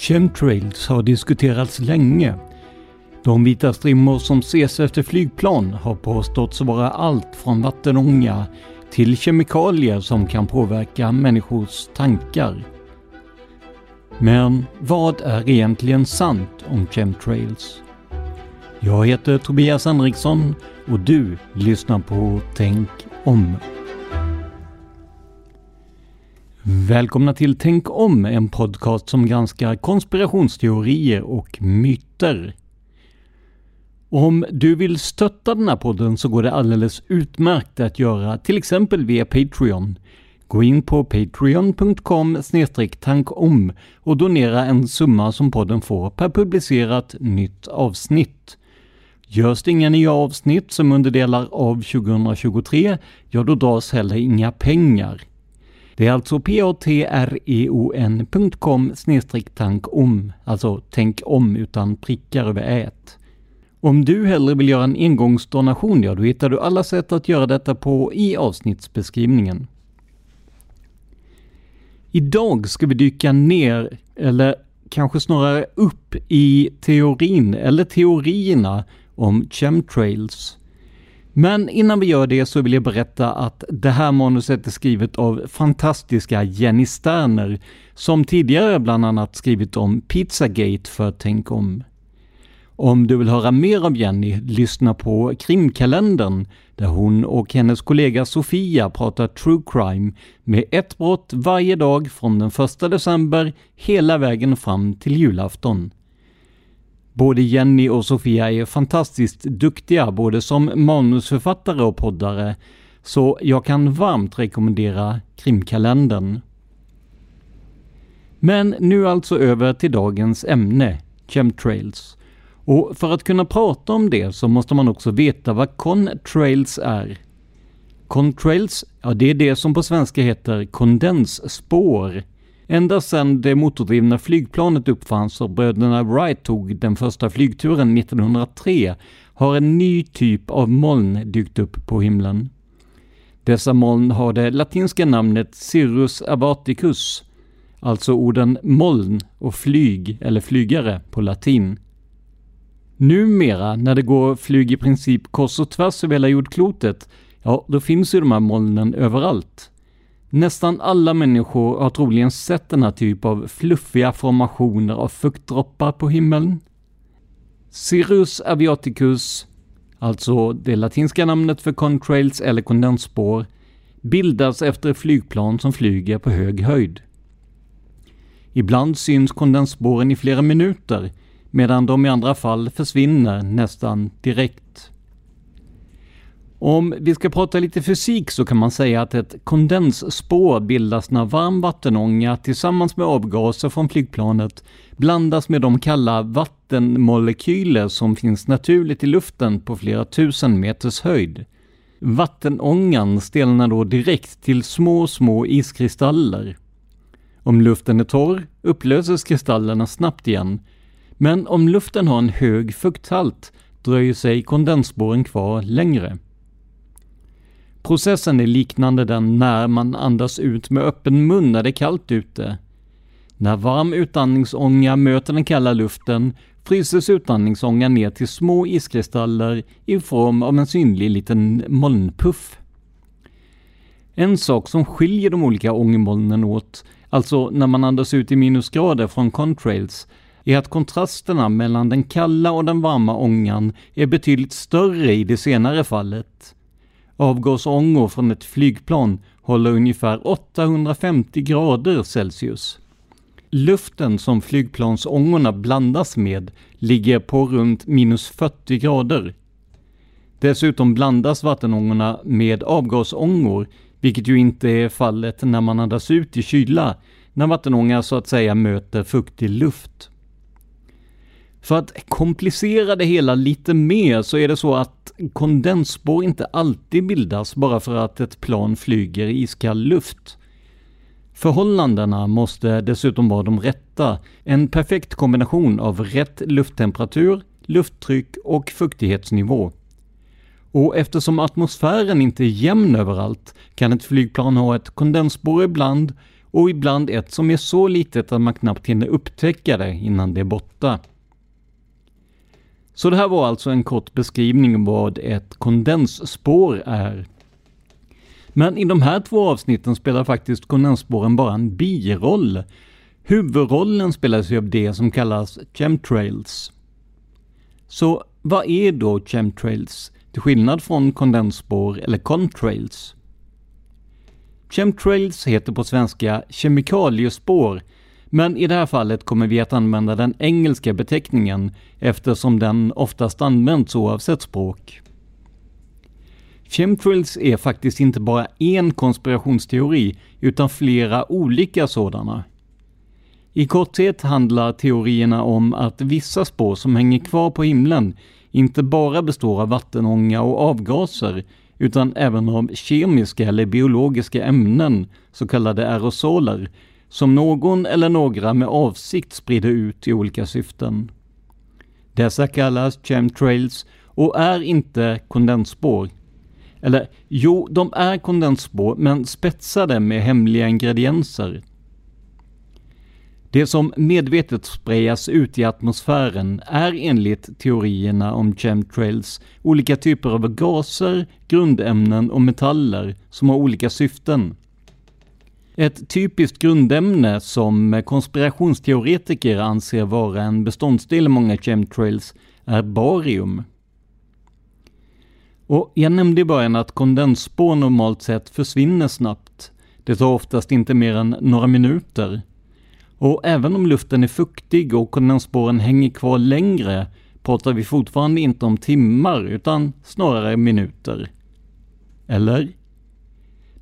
Chemtrails har diskuterats länge. De vita strimmor som ses efter flygplan har påståtts vara allt från vattenånga till kemikalier som kan påverka människors tankar. Men vad är egentligen sant om chemtrails? Jag heter Tobias Henriksson och du lyssnar på Tänk om. Välkomna till Tänk om, en podcast som granskar konspirationsteorier och myter. Om du vill stötta den här podden så går det alldeles utmärkt att göra till exempel via Patreon. Gå in på patreon.com tankom och donera en summa som podden får per publicerat nytt avsnitt. Görs det inga nya avsnitt som under delar av 2023, ja då dras heller inga pengar. Det är alltså patreon.com tankom, alltså tänk om utan prickar över ät. Om du hellre vill göra en engångsdonation, ja då hittar du alla sätt att göra detta på i avsnittsbeskrivningen. Idag ska vi dyka ner, eller kanske snarare upp i teorin, eller teorierna om chemtrails. Men innan vi gör det så vill jag berätta att det här manuset är skrivet av fantastiska Jenny Sterner, som tidigare bland annat skrivit om Pizzagate för Tänk om. Om du vill höra mer av Jenny, lyssna på Krimkalendern, där hon och hennes kollega Sofia pratar true crime med ett brott varje dag från den 1 december hela vägen fram till julafton. Både Jenny och Sofia är fantastiskt duktiga både som manusförfattare och poddare, så jag kan varmt rekommendera Krimkalendern. Men nu alltså över till dagens ämne, chemtrails. Och för att kunna prata om det så måste man också veta vad contrails är. Contrails, ja det är det som på svenska heter kondensspår. Ända sedan det motordrivna flygplanet uppfanns och bröderna Wright tog den första flygturen 1903 har en ny typ av moln dykt upp på himlen. Dessa moln har det latinska namnet Cirrus abaticus, alltså orden moln och flyg eller flygare på latin. Numera, när det går flyg i princip kors och tvärs över hela jordklotet, ja, då finns ju de här molnen överallt. Nästan alla människor har troligen sett den här typ av fluffiga formationer av fuktdroppar på himlen. Cirrus aviaticus, alltså det latinska namnet för contrails eller kondensspår, bildas efter flygplan som flyger på hög höjd. Ibland syns kondensspåren i flera minuter, medan de i andra fall försvinner nästan direkt. Om vi ska prata lite fysik så kan man säga att ett kondensspår bildas när varm vattenånga tillsammans med avgaser från flygplanet blandas med de kalla vattenmolekyler som finns naturligt i luften på flera tusen meters höjd. Vattenångan stelnar då direkt till små, små iskristaller. Om luften är torr upplöses kristallerna snabbt igen, men om luften har en hög fukthalt dröjer sig kondensspåren kvar längre. Processen är liknande den när man andas ut med öppen mun när det är kallt ute. När varm utandningsånga möter den kalla luften fryses utandningsångan ner till små iskristaller i form av en synlig liten molnpuff. En sak som skiljer de olika ångmolnen åt, alltså när man andas ut i minusgrader från contrails, är att kontrasterna mellan den kalla och den varma ångan är betydligt större i det senare fallet. Avgasångor från ett flygplan håller ungefär 850 grader Celsius. Luften som flygplansångorna blandas med ligger på runt minus 40 grader. Dessutom blandas vattenångorna med avgasångor, vilket ju inte är fallet när man andas ut i kyla, när vattenånga så att säga möter fuktig luft. För att komplicera det hela lite mer så är det så att kondensspår inte alltid bildas bara för att ett plan flyger i iskall luft. Förhållandena måste dessutom vara de rätta. En perfekt kombination av rätt lufttemperatur, lufttryck och fuktighetsnivå. Och eftersom atmosfären inte är jämn överallt kan ett flygplan ha ett kondensspår ibland och ibland ett som är så litet att man knappt hinner upptäcka det innan det är borta. Så det här var alltså en kort beskrivning av vad ett kondensspår är. Men i de här två avsnitten spelar faktiskt kondensspåren bara en biroll. Huvudrollen spelas ju av det som kallas chemtrails. Så vad är då chemtrails, till skillnad från kondensspår eller contrails? Chemtrails heter på svenska kemikaliespår men i det här fallet kommer vi att använda den engelska beteckningen eftersom den oftast används oavsett språk. Chemtrails är faktiskt inte bara en konspirationsteori utan flera olika sådana. I korthet handlar teorierna om att vissa spår som hänger kvar på himlen inte bara består av vattenånga och avgaser utan även av kemiska eller biologiska ämnen, så kallade aerosoler, som någon eller några med avsikt sprider ut i olika syften. Dessa kallas chemtrails och är inte kondensspår. Eller jo, de är kondensspår men spetsade med hemliga ingredienser. Det som medvetet sprayas ut i atmosfären är enligt teorierna om chemtrails olika typer av gaser, grundämnen och metaller som har olika syften. Ett typiskt grundämne som konspirationsteoretiker anser vara en beståndsdel i många chemtrails är barium. Och jag nämnde i början att kondensspår normalt sett försvinner snabbt. Det tar oftast inte mer än några minuter. Och även om luften är fuktig och kondensspåren hänger kvar längre pratar vi fortfarande inte om timmar utan snarare minuter. Eller?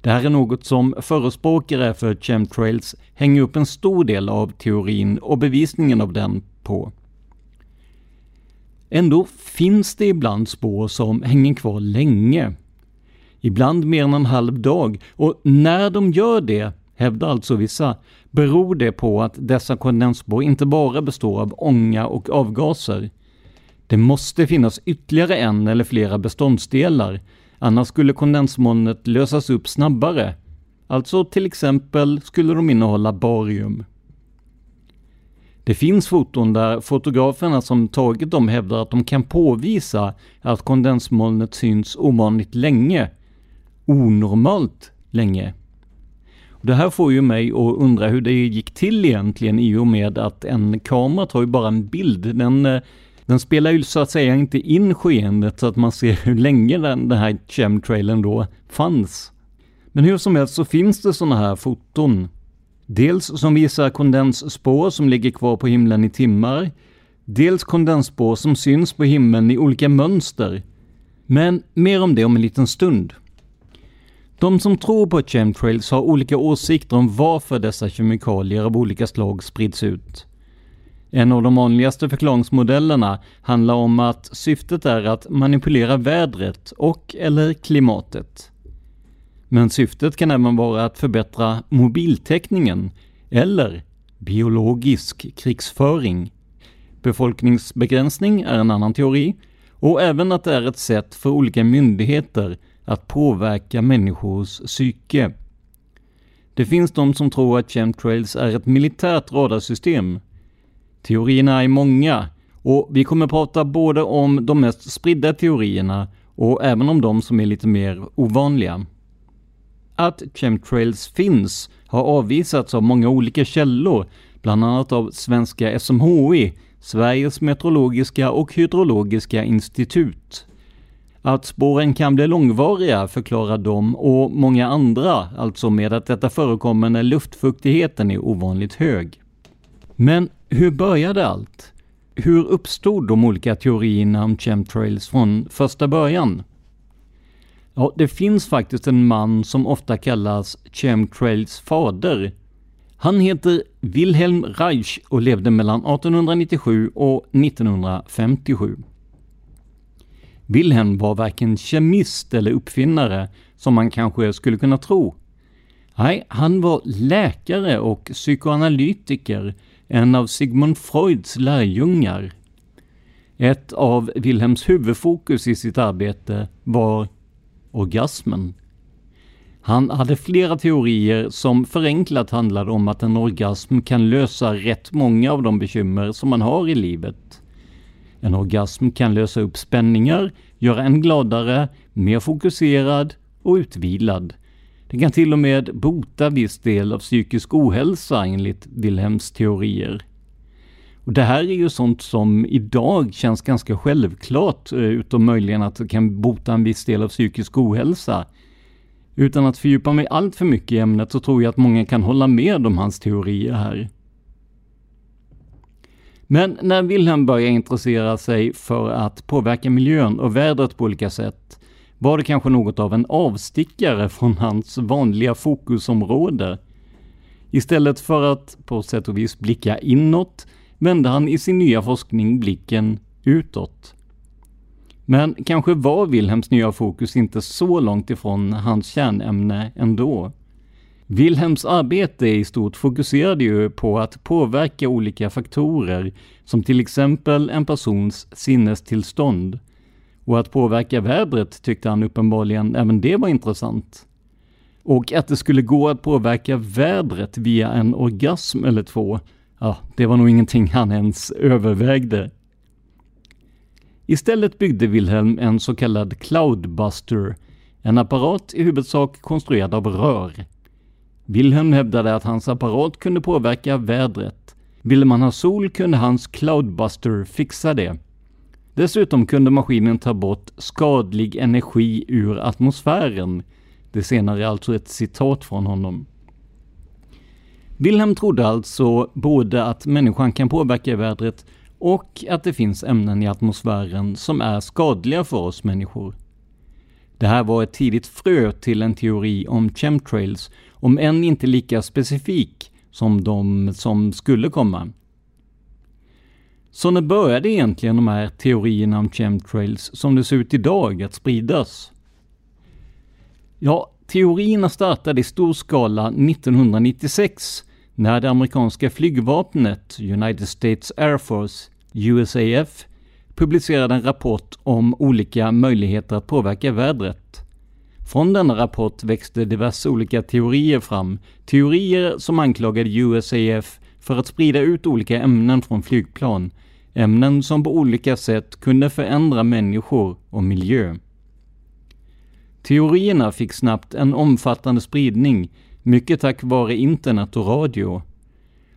Det här är något som förespråkare för chemtrails hänger upp en stor del av teorin och bevisningen av den på. Ändå finns det ibland spår som hänger kvar länge. Ibland mer än en halv dag och när de gör det, hävdar alltså vissa, beror det på att dessa kondensspår inte bara består av ånga och avgaser. Det måste finnas ytterligare en eller flera beståndsdelar Annars skulle kondensmolnet lösas upp snabbare. Alltså till exempel skulle de innehålla barium. Det finns foton där fotograferna som tagit dem hävdar att de kan påvisa att kondensmolnet syns ovanligt länge. Onormalt länge. Det här får ju mig att undra hur det gick till egentligen i och med att en kamera tar ju bara en bild. Den eh, den spelar ju så att säga inte in skeendet så att man ser hur länge den, den här chemtrailen då fanns. Men hur som helst så finns det sådana här foton. Dels som visar kondensspår som ligger kvar på himlen i timmar. Dels kondensspår som syns på himlen i olika mönster. Men mer om det om en liten stund. De som tror på chemtrails har olika åsikter om varför dessa kemikalier av olika slag sprids ut. En av de vanligaste förklaringsmodellerna handlar om att syftet är att manipulera vädret och eller klimatet. Men syftet kan även vara att förbättra mobiltäckningen eller biologisk krigsföring. Befolkningsbegränsning är en annan teori och även att det är ett sätt för olika myndigheter att påverka människors psyke. Det finns de som tror att chemtrails är ett militärt radarsystem. Teorierna är många och vi kommer prata både om de mest spridda teorierna och även om de som är lite mer ovanliga. Att chemtrails finns har avvisats av många olika källor, bland annat av svenska SMHI, Sveriges meteorologiska och hydrologiska institut. Att spåren kan bli långvariga förklarar de och många andra, alltså med att detta förekommer när luftfuktigheten är ovanligt hög. Men hur började allt? Hur uppstod de olika teorierna om chemtrails från första början? Ja, det finns faktiskt en man som ofta kallas chemtrails fader. Han heter Wilhelm Reich och levde mellan 1897 och 1957. Wilhelm var varken kemist eller uppfinnare, som man kanske skulle kunna tro. Nej, han var läkare och psykoanalytiker, en av Sigmund Freuds lärjungar. Ett av Wilhelms huvudfokus i sitt arbete var orgasmen. Han hade flera teorier som förenklat handlade om att en orgasm kan lösa rätt många av de bekymmer som man har i livet. En orgasm kan lösa upp spänningar, göra en gladare, mer fokuserad och utvilad. Det kan till och med bota viss del av psykisk ohälsa enligt Wilhelms teorier. Och det här är ju sånt som idag känns ganska självklart, eh, utom möjligen att det kan bota en viss del av psykisk ohälsa. Utan att fördjupa mig allt för mycket i ämnet så tror jag att många kan hålla med om hans teorier här. Men när Wilhelm började intressera sig för att påverka miljön och vädret på olika sätt var det kanske något av en avstickare från hans vanliga fokusområde. Istället för att på sätt och vis blicka inåt vände han i sin nya forskning blicken utåt. Men kanske var Wilhelms nya fokus inte så långt ifrån hans kärnämne ändå. Wilhelms arbete i stort fokuserade ju på att påverka olika faktorer, som till exempel en persons sinnestillstånd. Och att påverka vädret tyckte han uppenbarligen även det var intressant. Och att det skulle gå att påverka vädret via en orgasm eller två, ja, det var nog ingenting han ens övervägde. Istället byggde Wilhelm en så kallad Cloudbuster, en apparat i huvudsak konstruerad av rör. Wilhelm hävdade att hans apparat kunde påverka vädret. Ville man ha sol kunde hans Cloudbuster fixa det. Dessutom kunde maskinen ta bort skadlig energi ur atmosfären. Det senare är alltså ett citat från honom. Wilhelm trodde alltså både att människan kan påverka vädret och att det finns ämnen i atmosfären som är skadliga för oss människor. Det här var ett tidigt frö till en teori om chemtrails, om än inte lika specifik som de som skulle komma. Så när började egentligen de här teorierna om chemtrails som det ser ut idag att spridas? Ja, teorierna startade i stor skala 1996 när det amerikanska flygvapnet, United States Air Force, USAF, publicerade en rapport om olika möjligheter att påverka vädret. Från denna rapport växte diverse olika teorier fram, teorier som anklagade USAF för att sprida ut olika ämnen från flygplan, ämnen som på olika sätt kunde förändra människor och miljö. Teorierna fick snabbt en omfattande spridning, mycket tack vare internet och radio.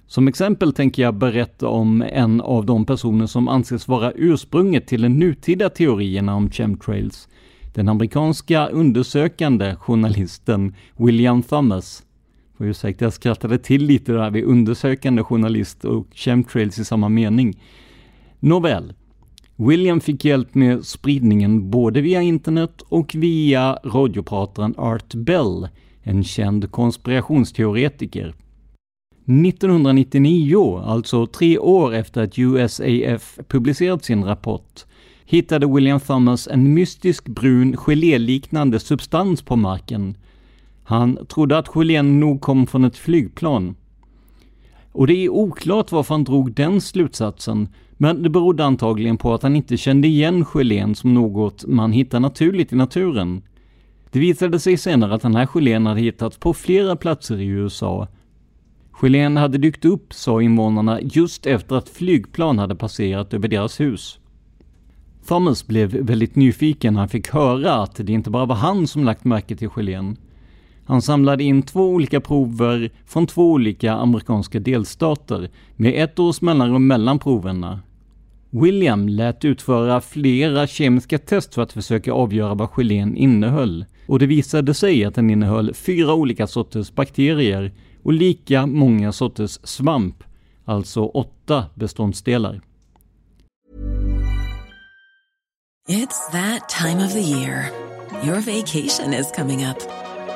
Som exempel tänker jag berätta om en av de personer som anses vara ursprunget till de nutida teorierna om chemtrails. Den amerikanska undersökande journalisten William Thomas. Och ursäkta, jag skrattade till lite där vid undersökande journalist och chemtrails i samma mening. Nåväl, William fick hjälp med spridningen både via internet och via radioprataren Art Bell, en känd konspirationsteoretiker. 1999, alltså tre år efter att USAF publicerat sin rapport, hittade William Thomas en mystisk brun geléliknande substans på marken. Han trodde att gelén nog kom från ett flygplan. Och det är oklart varför han drog den slutsatsen, men det berodde antagligen på att han inte kände igen gelén som något man hittar naturligt i naturen. Det visade sig senare att den här gelén hade hittats på flera platser i USA. Gelén hade dykt upp, sa invånarna, just efter att flygplan hade passerat över deras hus. Thomas blev väldigt nyfiken när han fick höra att det inte bara var han som lagt märke till gelén. Han samlade in två olika prover från två olika amerikanska delstater med ett års mellanrum mellan proverna. William lät utföra flera kemiska test för att försöka avgöra vad gelén innehöll och det visade sig att den innehöll fyra olika sorters bakterier och lika många sorters svamp, alltså åtta beståndsdelar. It's that time of the year. Your vacation is coming up.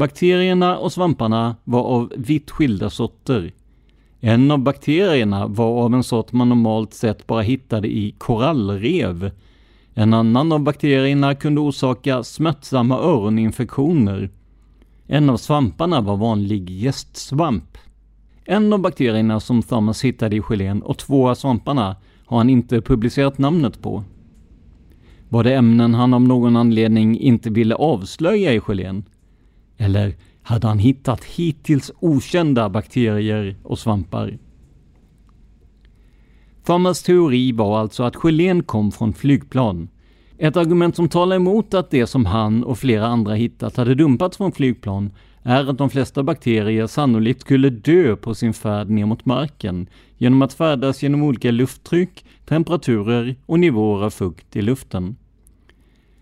Bakterierna och svamparna var av vitt skilda sorter. En av bakterierna var av en sort man normalt sett bara hittade i korallrev. En annan av bakterierna kunde orsaka smärtsamma öroninfektioner. En av svamparna var vanlig gästsvamp. En av bakterierna som Thomas hittade i gelén och två av svamparna har han inte publicerat namnet på. Var det ämnen han av någon anledning inte ville avslöja i gelén? Eller hade han hittat hittills okända bakterier och svampar? Thomas teori var alltså att gelén kom från flygplan. Ett argument som talar emot att det som han och flera andra hittat hade dumpats från flygplan är att de flesta bakterier sannolikt skulle dö på sin färd ner mot marken genom att färdas genom olika lufttryck, temperaturer och nivåer av fukt i luften.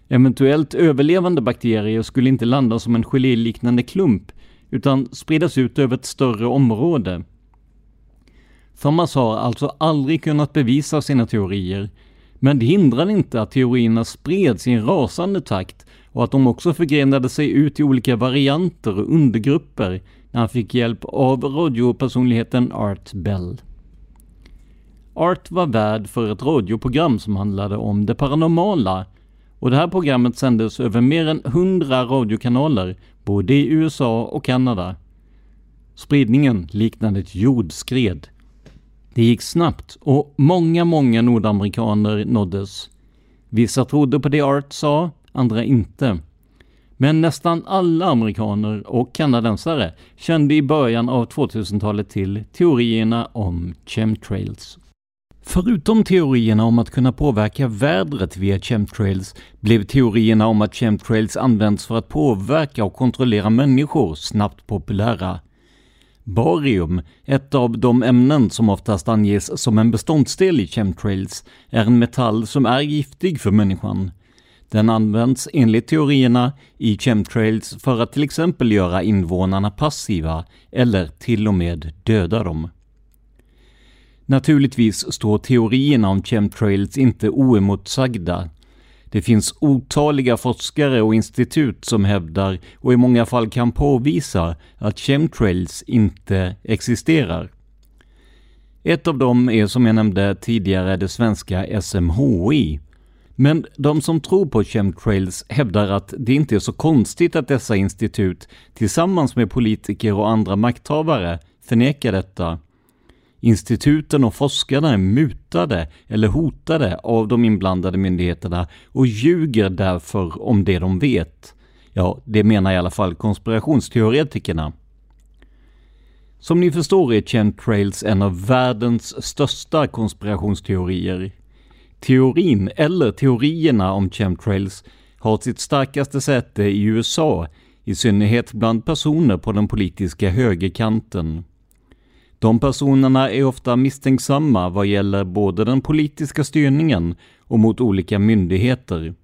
Eventuellt överlevande bakterier skulle inte landa som en geléliknande klump, utan spridas ut över ett större område. Thomas har alltså aldrig kunnat bevisa sina teorier, men det hindrar inte att teorierna spreds i en rasande takt och att de också förgrenade sig ut i olika varianter och undergrupper när han fick hjälp av radiopersonligheten Art Bell. Art var värd för ett radioprogram som handlade om det paranormala och det här programmet sändes över mer än 100 radiokanaler både i USA och Kanada. Spridningen liknade ett jordskred. Det gick snabbt och många, många nordamerikaner nåddes. Vissa trodde på det Art sa, andra inte. Men nästan alla amerikaner och kanadensare kände i början av 2000-talet till teorierna om chemtrails. Förutom teorierna om att kunna påverka vädret via chemtrails blev teorierna om att chemtrails används för att påverka och kontrollera människor snabbt populära. Barium, ett av de ämnen som oftast anges som en beståndsdel i chemtrails, är en metall som är giftig för människan. Den används enligt teorierna i chemtrails för att till exempel göra invånarna passiva eller till och med döda dem. Naturligtvis står teorierna om chemtrails inte oemotsagda. Det finns otaliga forskare och institut som hävdar och i många fall kan påvisa att chemtrails inte existerar. Ett av dem är som jag nämnde tidigare det svenska SMHI. Men de som tror på chemtrails hävdar att det inte är så konstigt att dessa institut tillsammans med politiker och andra makthavare förnekar detta. Instituten och forskarna är mutade eller hotade av de inblandade myndigheterna och ljuger därför om det de vet. Ja, det menar i alla fall konspirationsteoretikerna. Som ni förstår är chemtrails en av världens största konspirationsteorier. Teorin, eller teorierna om chemtrails, har sitt starkaste säte i USA, i synnerhet bland personer på den politiska högerkanten. De personerna är ofta misstänksamma vad gäller både den politiska styrningen och mot olika myndigheter.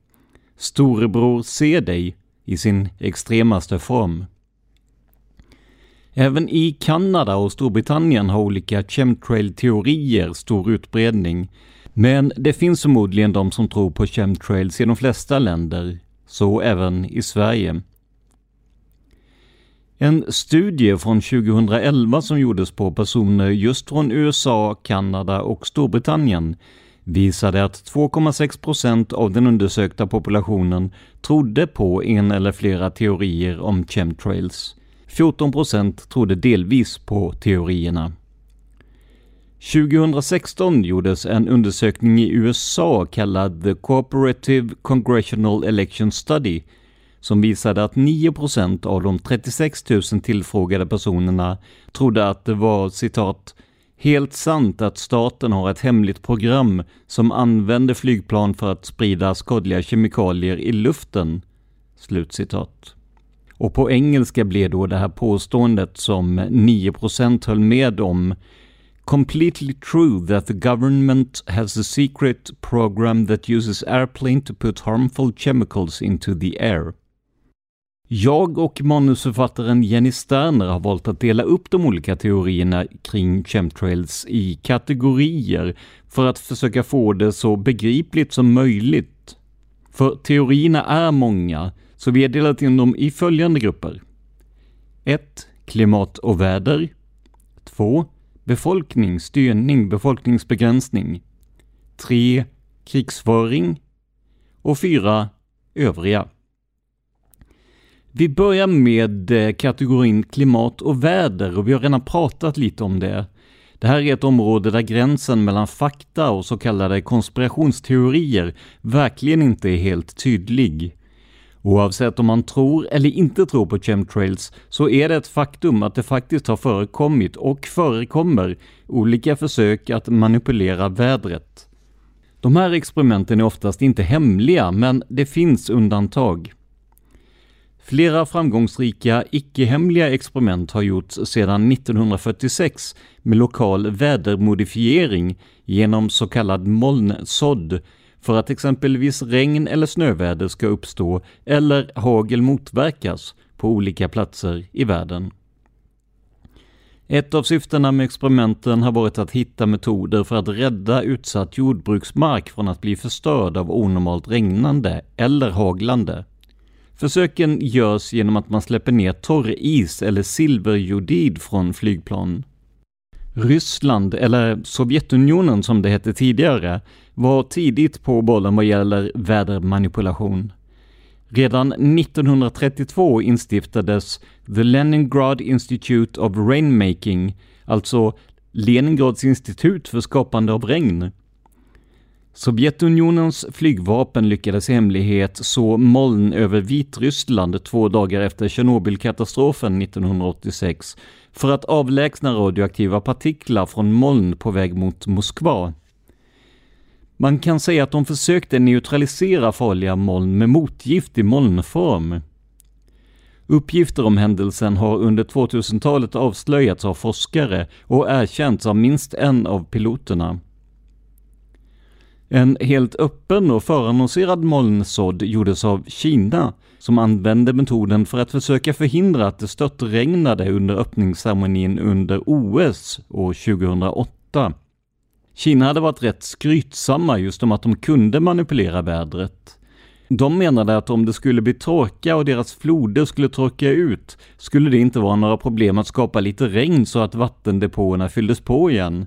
Storebror ser dig i sin extremaste form. Även i Kanada och Storbritannien har olika chemtrail-teorier stor utbredning. Men det finns förmodligen de som tror på chemtrails i de flesta länder, så även i Sverige. En studie från 2011 som gjordes på personer just från USA, Kanada och Storbritannien visade att 2,6 procent av den undersökta populationen trodde på en eller flera teorier om chemtrails. 14 procent trodde delvis på teorierna. 2016 gjordes en undersökning i USA kallad The Cooperative Congressional Election Study som visade att 9 av de 36 000 tillfrågade personerna trodde att det var citat helt sant att staten har ett hemligt program som använder flygplan för att sprida skadliga kemikalier i luften. Slutcitat. Och på engelska blev då det här påståendet som 9% höll med om completely true that the government has a secret program that uses airplane to put harmful chemicals into the air. Jag och manusförfattaren Jenny Sterner har valt att dela upp de olika teorierna kring chemtrails i kategorier för att försöka få det så begripligt som möjligt. För teorierna är många, så vi har delat in dem i följande grupper. 1. Klimat och väder. 2. Befolkning, styrning, befolkningsbegränsning. 3. Krigsföring. Och 4. Övriga. Vi börjar med eh, kategorin klimat och väder och vi har redan pratat lite om det. Det här är ett område där gränsen mellan fakta och så kallade konspirationsteorier verkligen inte är helt tydlig. Oavsett om man tror eller inte tror på chemtrails så är det ett faktum att det faktiskt har förekommit och förekommer olika försök att manipulera vädret. De här experimenten är oftast inte hemliga, men det finns undantag. Flera framgångsrika icke-hemliga experiment har gjorts sedan 1946 med lokal vädermodifiering genom så kallad molnsådd för att exempelvis regn eller snöväder ska uppstå eller hagel motverkas på olika platser i världen. Ett av syftena med experimenten har varit att hitta metoder för att rädda utsatt jordbruksmark från att bli förstörd av onormalt regnande eller haglande. Försöken görs genom att man släpper ner torris eller silverjodid från flygplan. Ryssland, eller Sovjetunionen som det hette tidigare, var tidigt på bollen vad gäller vädermanipulation. Redan 1932 instiftades The Leningrad Institute of Rainmaking, alltså Leningrads institut för skapande av regn. Sovjetunionens flygvapen lyckades i hemlighet så moln över Vitryssland två dagar efter Tjernobylkatastrofen 1986 för att avlägsna radioaktiva partiklar från moln på väg mot Moskva. Man kan säga att de försökte neutralisera farliga moln med motgift i molnform. Uppgifter om händelsen har under 2000-talet avslöjats av forskare och erkänts av minst en av piloterna. En helt öppen och förannonserad molnsådd gjordes av Kina som använde metoden för att försöka förhindra att det störtregnade under öppningsceremonin under OS år 2008. Kina hade varit rätt skrytsamma just om att de kunde manipulera vädret. De menade att om det skulle bli torka och deras floder skulle torka ut skulle det inte vara några problem att skapa lite regn så att vattendepåerna fylldes på igen.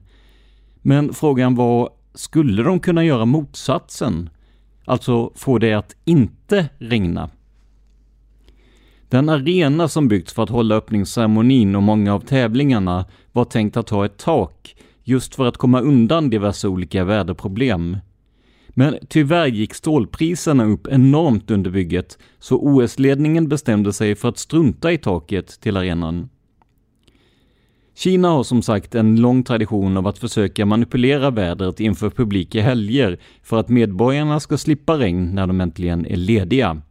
Men frågan var, skulle de kunna göra motsatsen? Alltså få det att inte regna? Den arena som byggts för att hålla öppningsceremonin och många av tävlingarna var tänkt att ha ett tak, just för att komma undan diverse olika väderproblem. Men tyvärr gick stålpriserna upp enormt under bygget, så OS-ledningen bestämde sig för att strunta i taket till arenan. Kina har som sagt en lång tradition av att försöka manipulera vädret inför publika helger för att medborgarna ska slippa regn när de äntligen är lediga.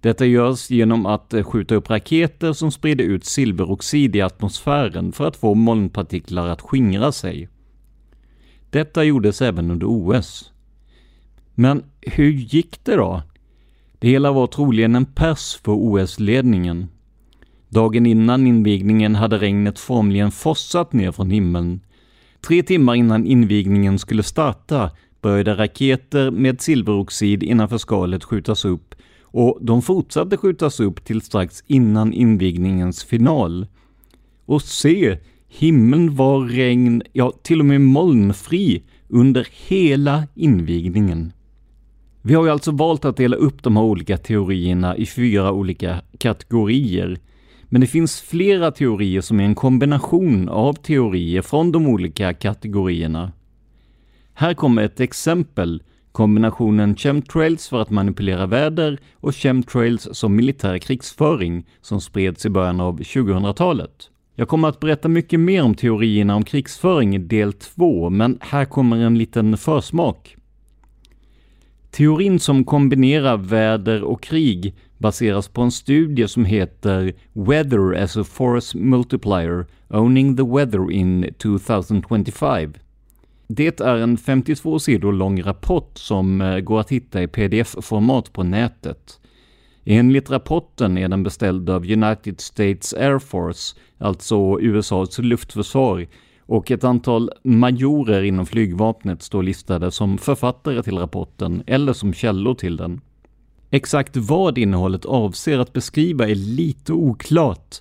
Detta görs genom att skjuta upp raketer som sprider ut silveroxid i atmosfären för att få molnpartiklar att skingra sig. Detta gjordes även under OS. Men hur gick det då? Det hela var troligen en pers för OS-ledningen. Dagen innan invigningen hade regnet formligen fossat ner från himlen. Tre timmar innan invigningen skulle starta började raketer med silveroxid innanför skalet skjutas upp och de fortsatte skjutas upp till strax innan invigningens final. Och se, himlen var regn, ja till och med molnfri under hela invigningen. Vi har ju alltså valt att dela upp de här olika teorierna i fyra olika kategorier. Men det finns flera teorier som är en kombination av teorier från de olika kategorierna. Här kommer ett exempel, kombinationen chemtrails för att manipulera väder och chemtrails som militär krigsföring som spreds i början av 2000-talet. Jag kommer att berätta mycket mer om teorierna om krigsföring i del 2, men här kommer en liten försmak. Teorin som kombinerar väder och krig baseras på en studie som heter Weather as a Force Multiplier Owning the Weather in 2025. Det är en 52 sidor lång rapport som eh, går att hitta i pdf-format på nätet. Enligt rapporten är den beställd av United States Air Force, alltså USAs luftförsvar, och ett antal majorer inom flygvapnet står listade som författare till rapporten eller som källor till den. Exakt vad innehållet avser att beskriva är lite oklart.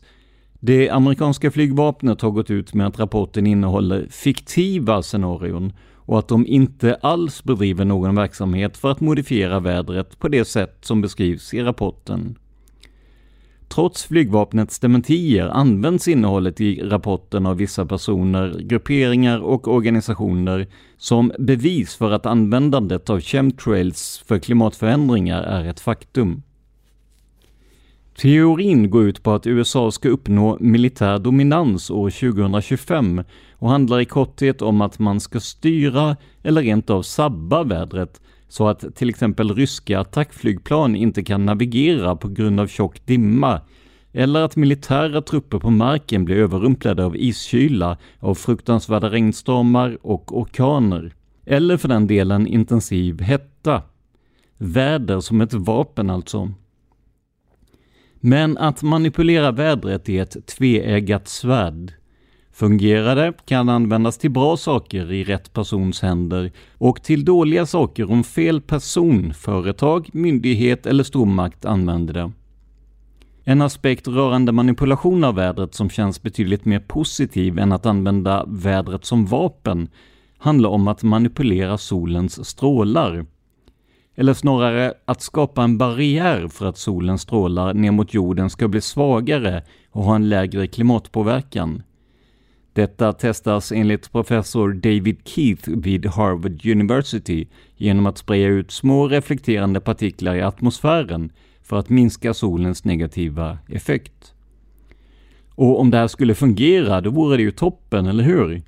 Det amerikanska flygvapnet har gått ut med att rapporten innehåller fiktiva scenarion och att de inte alls bedriver någon verksamhet för att modifiera vädret på det sätt som beskrivs i rapporten. Trots flygvapnets dementier används innehållet i rapporten av vissa personer, grupperingar och organisationer som bevis för att användandet av chemtrails för klimatförändringar är ett faktum. Teorin går ut på att USA ska uppnå militär dominans år 2025 och handlar i korthet om att man ska styra eller rent av sabba vädret så att till exempel ryska attackflygplan inte kan navigera på grund av tjock dimma, eller att militära trupper på marken blir överrumplade av iskyla, av fruktansvärda regnstormar och orkaner. Eller för den delen intensiv hetta. Väder som ett vapen alltså. Men att manipulera vädret är ett tveeggat svärd. Fungerar det kan användas till bra saker i rätt persons händer och till dåliga saker om fel person, företag, myndighet eller stormakt använder det. En aspekt rörande manipulation av vädret som känns betydligt mer positiv än att använda vädret som vapen handlar om att manipulera solens strålar. Eller snarare att skapa en barriär för att solens strålar ner mot jorden ska bli svagare och ha en lägre klimatpåverkan. Detta testas enligt professor David Keith vid Harvard University genom att spraya ut små reflekterande partiklar i atmosfären för att minska solens negativa effekt. Och om det här skulle fungera, då vore det ju toppen, eller hur?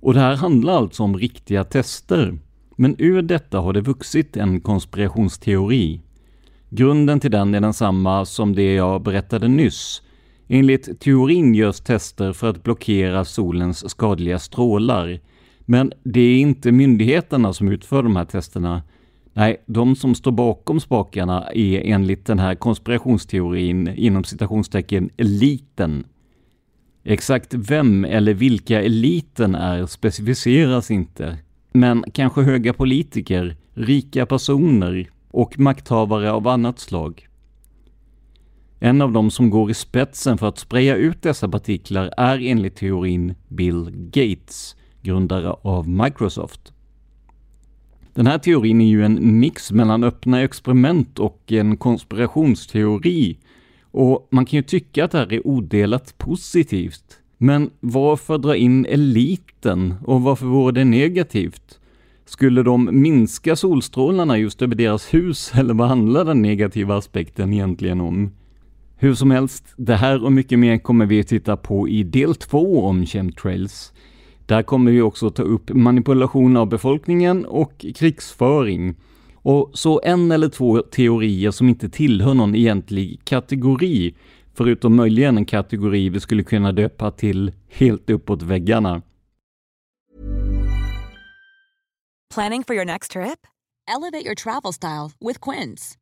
Och det här handlar alltså om riktiga tester. Men ur detta har det vuxit en konspirationsteori. Grunden till den är densamma som det jag berättade nyss, Enligt teorin görs tester för att blockera solens skadliga strålar. Men det är inte myndigheterna som utför de här testerna. Nej, de som står bakom spakarna är enligt den här konspirationsteorin inom citationstecken eliten. Exakt vem eller vilka eliten är specificeras inte. Men kanske höga politiker, rika personer och makthavare av annat slag. En av dem som går i spetsen för att spraya ut dessa partiklar är enligt teorin Bill Gates, grundare av Microsoft. Den här teorin är ju en mix mellan öppna experiment och en konspirationsteori. Och man kan ju tycka att det här är odelat positivt. Men varför dra in eliten och varför vore det negativt? Skulle de minska solstrålarna just över deras hus eller vad handlar den negativa aspekten egentligen om? Hur som helst, det här och mycket mer kommer vi att titta på i del två om chemtrails. Där kommer vi också ta upp manipulation av befolkningen och krigsföring. Och så en eller två teorier som inte tillhör någon egentlig kategori, förutom möjligen en kategori vi skulle kunna döpa till helt uppåt väggarna. Planning for your next trip? Elevate your travel style with Quince.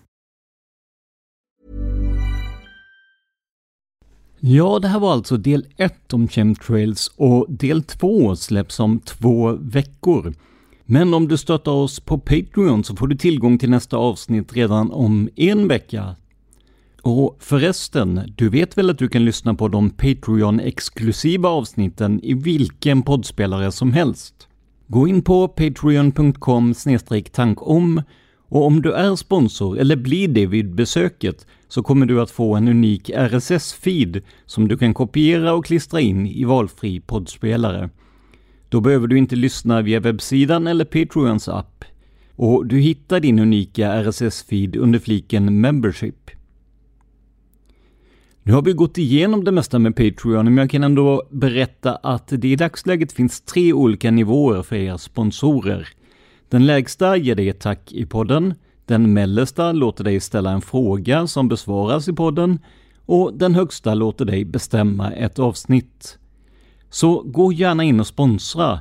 Ja, det här var alltså del 1 om chemtrails och del 2 släpps om två veckor. Men om du stöttar oss på Patreon så får du tillgång till nästa avsnitt redan om en vecka. Och förresten, du vet väl att du kan lyssna på de Patreon-exklusiva avsnitten i vilken poddspelare som helst? Gå in på patreon.com tankom och om du är sponsor eller blir det vid besöket så kommer du att få en unik RSS-feed som du kan kopiera och klistra in i valfri poddspelare. Då behöver du inte lyssna via webbsidan eller Patreons app. Och du hittar din unika RSS-feed under fliken Membership. Nu har vi gått igenom det mesta med Patreon, men jag kan ändå berätta att det i dagsläget finns tre olika nivåer för era sponsorer. Den lägsta ger dig ett tack i podden, den mellersta låter dig ställa en fråga som besvaras i podden och den högsta låter dig bestämma ett avsnitt. Så gå gärna in och sponsra.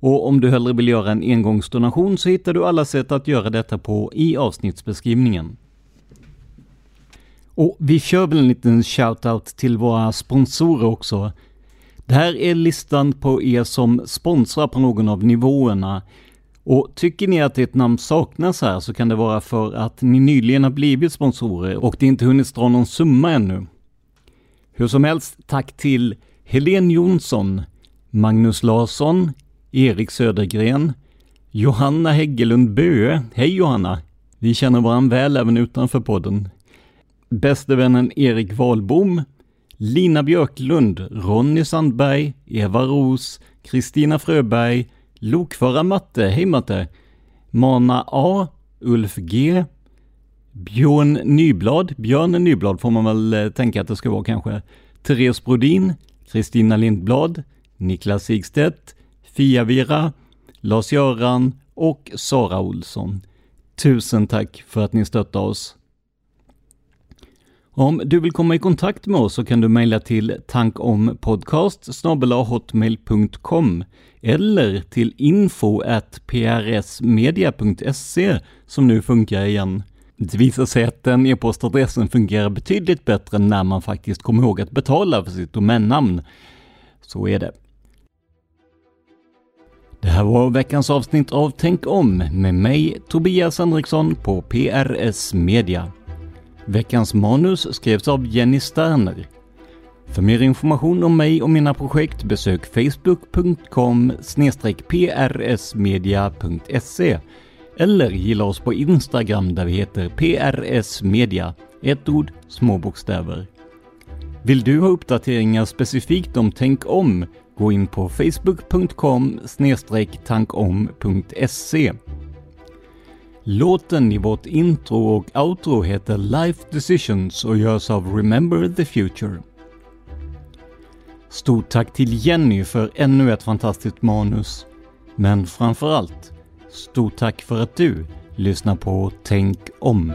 Och om du hellre vill göra en engångsdonation så hittar du alla sätt att göra detta på i avsnittsbeskrivningen. Och vi kör väl en liten shoutout till våra sponsorer också. Det här är listan på er som sponsrar på någon av nivåerna. Och tycker ni att ert namn saknas här så kan det vara för att ni nyligen har blivit sponsorer och det inte hunnit dra någon summa ännu. Hur som helst, tack till Helen Jonsson, Magnus Larsson, Erik Södergren, Johanna Häggelund Böe. Hej Johanna! Vi känner varandra väl även utanför podden. Bäste vännen Erik Wahlbom, Lina Björklund, Ronny Sandberg, Eva Ros, Kristina Fröberg, Lokförare Matte, hej Matte, Mana A, Ulf G, Björn Nyblad, Björn Nyblad får man väl eh, tänka att det ska vara kanske, Therese Brodin, Kristina Lindblad, Niklas Sigstedt, Fia-Vira, Lars-Göran och Sara Olsson. Tusen tack för att ni stöttar oss. Om du vill komma i kontakt med oss så kan du mejla till tankompodcast hotmail.com eller till info prsmedia.se som nu funkar igen. Det visar sig att den e-postadressen fungerar betydligt bättre när man faktiskt kommer ihåg att betala för sitt domännamn. Så är det. Det här var veckans avsnitt av Tänk om med mig Tobias Henriksson på PRS Media. Veckans manus skrevs av Jenny Sterner. För mer information om mig och mina projekt besök facebook.com prsmedia.se eller gilla oss på Instagram där vi heter prsmedia, Ett ord, små bokstäver. Vill du ha uppdateringar specifikt om Tänk om? Gå in på facebook.com tankom.se. Låten i vårt intro och outro heter Life Decisions och görs av Remember the Future. Stort tack till Jenny för ännu ett fantastiskt manus. Men framförallt, stort tack för att du lyssnar på Tänk om.